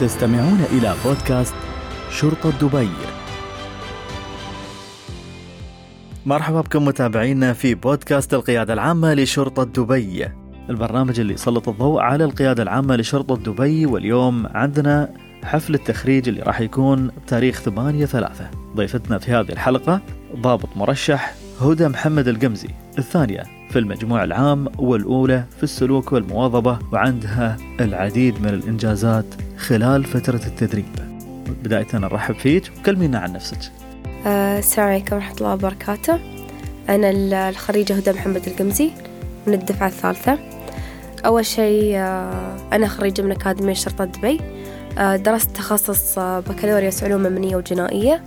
تستمعون إلى بودكاست شرطة دبي. مرحبا بكم متابعينا في بودكاست القيادة العامة لشرطة دبي. البرنامج اللي يسلط الضوء على القيادة العامة لشرطة دبي واليوم عندنا حفل التخريج اللي راح يكون بتاريخ 8 3 ضيفتنا في هذه الحلقة ضابط مرشح هدى محمد القمزي. الثانية في المجموع العام والأولى في السلوك والمواظبة وعندها العديد من الإنجازات خلال فترة التدريب. بداية نرحب فيك وكلمينا عن نفسك. آه، السلام عليكم ورحمة الله وبركاته. أنا الخريجة هدى محمد القمزي من الدفعة الثالثة. أول شيء آه، أنا خريجة من أكاديمية شرطة دبي. آه، درست تخصص بكالوريوس علوم أمنية وجنائية.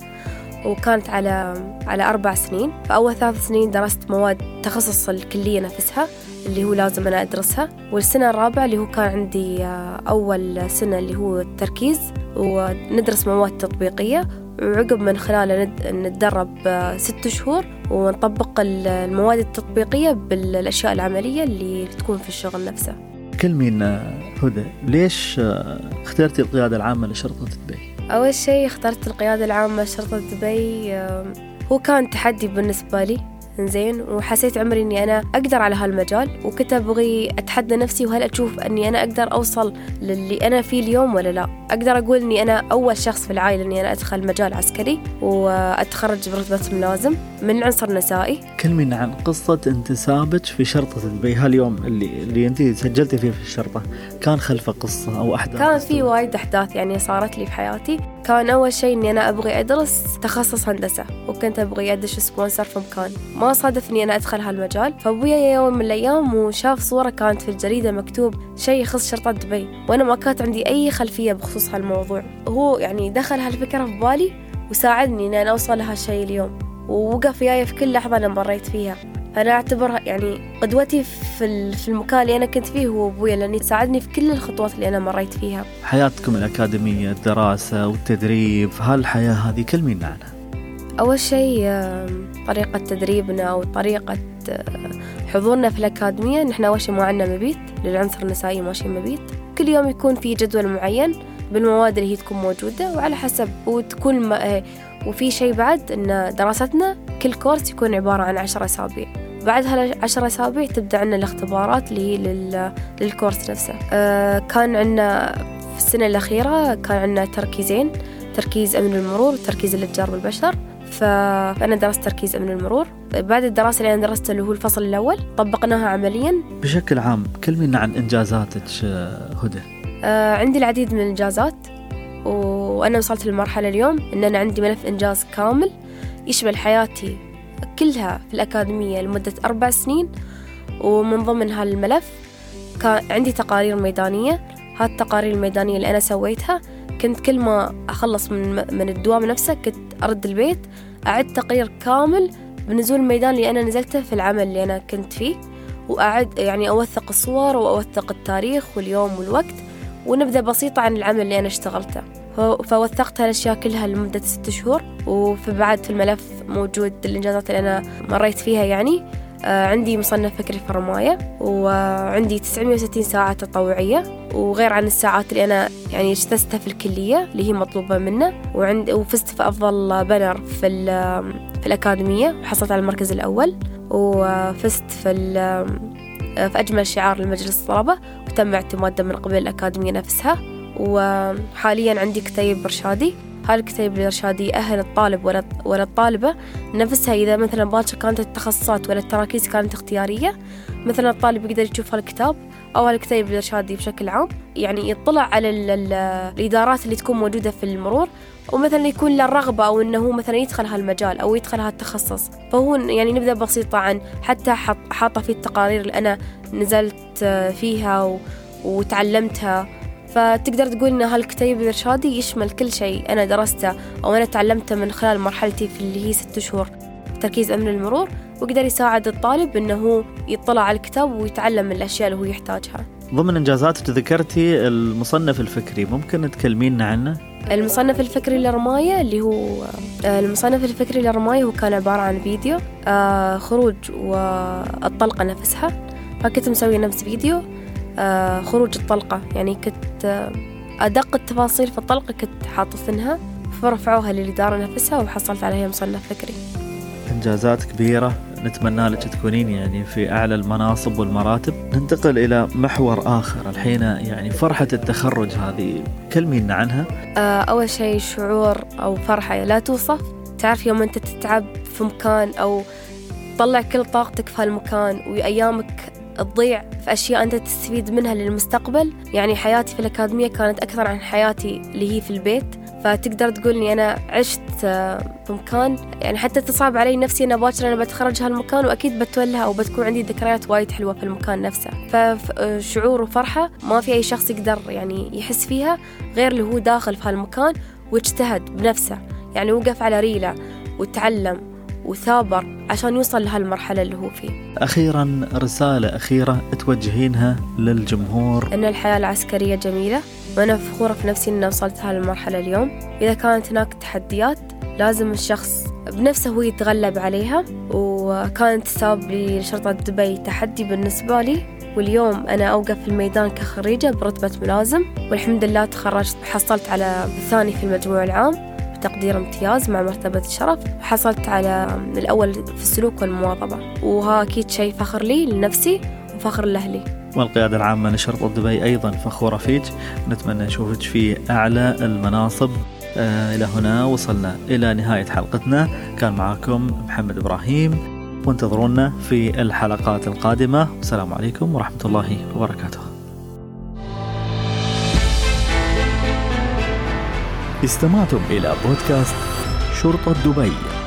وكانت على على أربع سنين. فأول ثلاث سنين درست مواد تخصص الكلية نفسها اللي هو لازم أنا أدرسها. والسنة الرابعة اللي هو كان عندي أول سنة اللي هو التركيز. وندرس مواد تطبيقية. وعقب من خلاله نتدرب ست شهور. ونطبق المواد التطبيقية بالأشياء العملية اللي تكون في الشغل نفسه. كلمينا هدى ليش اخترتي القيادة العامة لشرطة دبي؟ أول شيء اخترت القيادة العامة لشرطة دبي هو كان تحدي بالنسبة لي. زين وحسيت عمري إني أنا أقدر على هالمجال وكنت أبغي أتحدى نفسي وهل أشوف إني أنا أقدر أوصل للي أنا فيه اليوم ولا لا؟ أقدر أقول إني أنا أول شخص في العائلة إني أنا أدخل مجال عسكري وأتخرج برتبة ملازم من عنصر نسائي. كلمينا عن قصة انتسابك في شرطة دبي هاليوم اللي اللي أنت سجلتي فيه في الشرطة كان خلفه قصة أو أحداث؟ كان في وايد أحداث يعني صارت لي في حياتي. كان أول شيء إني أنا أبغي أدرس تخصص هندسة وكنت أبغي أدش سبونسر في مكان. ما صادف إني أنا أدخل هالمجال. فأبويا يوم من الأيام وشاف صورة كانت في الجريدة مكتوب شيء يخص شرطة دبي. وأنا ما كانت عندي أي خلفية بخصوص هالموضوع. هو يعني دخل هالفكرة في بالي وساعدني إني أنا أوصل لهالشيء اليوم. ووقف وياي في كل لحظة أنا مريت فيها. أنا أعتبرها يعني قدوتي في في المكان اللي أنا كنت فيه هو أبويا لأني ساعدني في كل الخطوات اللي أنا مريت فيها. حياتكم الأكاديمية الدراسة والتدريب هالحياة هذه كلمينا عنها أول شيء طريقة تدريبنا أو طريقة حضورنا في الأكاديمية نحن أول شيء ما عندنا مبيت للعنصر النسائي ماشي مبيت. كل يوم يكون في جدول معين بالمواد اللي هي تكون موجودة وعلى حسب وتكون ما وفي شيء بعد إن دراستنا كل كورس يكون عبارة عن عشر أسابيع. بعد هالعشر أسابيع تبدأ عنا الاختبارات اللي هي لل... للكورس نفسه. آه كان عنا في السنة الأخيرة كان عنا تركيزين تركيز أمن المرور وتركيز الإتجار بالبشر فأنا درست تركيز أمن المرور. بعد الدراسة اللي أنا درستها اللي هو الفصل الأول طبقناها عمليا. بشكل عام كلمينا عن إنجازاتك هدى؟ آه عندي العديد من الإنجازات. وأنا وصلت للمرحلة اليوم إن أنا عندي ملف إنجاز كامل يشمل حياتي كلها في الأكاديمية لمدة أربع سنين ومن ضمن هالملف كان عندي تقارير ميدانية. هالتقارير الميدانية اللي أنا سويتها كنت كل ما أخلص من, من الدوام نفسه كنت أرد البيت أعد تقرير كامل بنزول الميدان اللي أنا نزلته في العمل اللي أنا كنت فيه وأعد يعني أوثق الصور وأوثق التاريخ واليوم والوقت ونبذة بسيطة عن العمل اللي أنا اشتغلته. فوثقت هالأشياء كلها لمدة ست شهور وفي في الملف موجود الإنجازات اللي أنا مريت فيها يعني. آه عندي مصنف فكري في الرماية وعندي 960 ساعة تطوعية وغير عن الساعات اللي أنا يعني اجتزتها في الكلية اللي هي مطلوبة منا وعند وفزت في أفضل بانر في, في الأكاديمية وحصلت على المركز الأول. وفزت في في أجمل شعار لمجلس الطلبة وتم اعتماده من قبل الأكاديمية نفسها. وحاليا عندي كتيب إرشادي هالكتيب الإرشادي يأهل الطالب ولا ولا الطالبة. نفسها إذا مثلا باكر كانت التخصصات ولا التراكيز كانت اختيارية مثلا الطالب يقدر يشوف هالكتاب أو هالكتيب الإرشادي بشكل عام. يعني يطلع على ال ال الإدارات اللي تكون موجودة في المرور. ومثلا يكون له الرغبة أو إنه مثلا يدخل هالمجال أو يدخل هالتخصص. فهو يعني نبدأ بسيطة عن حتى حاطة فيه التقارير اللي أنا نزلت فيها وتعلمتها. فتقدر تقول إن هالكتيب الإرشادي يشمل كل شيء أنا درسته أو أنا تعلمته من خلال مرحلتي في اللي هي ست شهور. تركيز أمن المرور ويقدر يساعد الطالب إنه يطلع على الكتاب ويتعلم من الأشياء اللي هو يحتاجها. ضمن إنجازاتك ذكرتي المصنف الفكري ممكن تكلمينا عنه؟ المصنف الفكري للرماية اللي هو المصنف الفكري للرماية هو كان عبارة عن فيديو خروج والطلقة نفسها. فكنت مسوي نفس فيديو. خروج الطلقة. يعني كنت أدق التفاصيل في الطلقة كنت حاطثنها فرفعوها للإدارة نفسها وحصلت عليها مصنف فكري. إنجازات كبيرة. نتمنى لك تكونين يعني في أعلى المناصب والمراتب. ننتقل إلى محور آخر الحين يعني فرحة التخرج هذه. كلمينا عنها. آه، أول شيء شعور أو فرحة لا توصف. تعرف يوم أنت تتعب في مكان أو تطلع كل طاقتك في هالمكان وأيامك تضيع في أشياء أنت تستفيد منها للمستقبل. يعني حياتي في الأكاديمية كانت أكثر عن حياتي اللي هي في البيت. فتقدر تقول إني أنا عشت آه، في مكان يعني حتى تصعب علي نفسي أنا باكر أنا بتخرج هالمكان وأكيد بتولها أو بتكون عندي ذكريات وايد حلوة في المكان نفسه. فشعور وفرحة ما في أي شخص يقدر يعني يحس فيها غير اللي هو داخل في هالمكان واجتهد بنفسه. يعني وقف على ريلة وتعلم وثابر عشان يوصل لهالمرحلة اللي هو فيه. أخيرا رسالة أخيرة توجهينها للجمهور. أن الحياة العسكرية جميلة وأنا فخورة في نفسي أن وصلت هالمرحلة اليوم. إذا كانت هناك تحديات لازم الشخص بنفسه هو يتغلب عليها وكان انتساب لشرطة دبي تحدي بالنسبة لي. واليوم أنا أوقف في الميدان كخريجة برتبة ملازم والحمد لله تخرجت وحصلت على الثاني في المجموع العام. تقدير امتياز مع مرتبة الشرف وحصلت على الأول في السلوك والمواظبة. وها أكيد شيء فخر لي لنفسي وفخر لأهلي. والقيادة العامة لشرطة دبي أيضا فخورة فيك. نتمنى نشوفك في أعلى المناصب. آه إلى هنا وصلنا إلى نهاية حلقتنا. كان معكم محمد إبراهيم. وانتظرونا في الحلقات القادمة. والسلام عليكم ورحمة الله وبركاته. استمعتم إلى بودكاست شرطة دبي.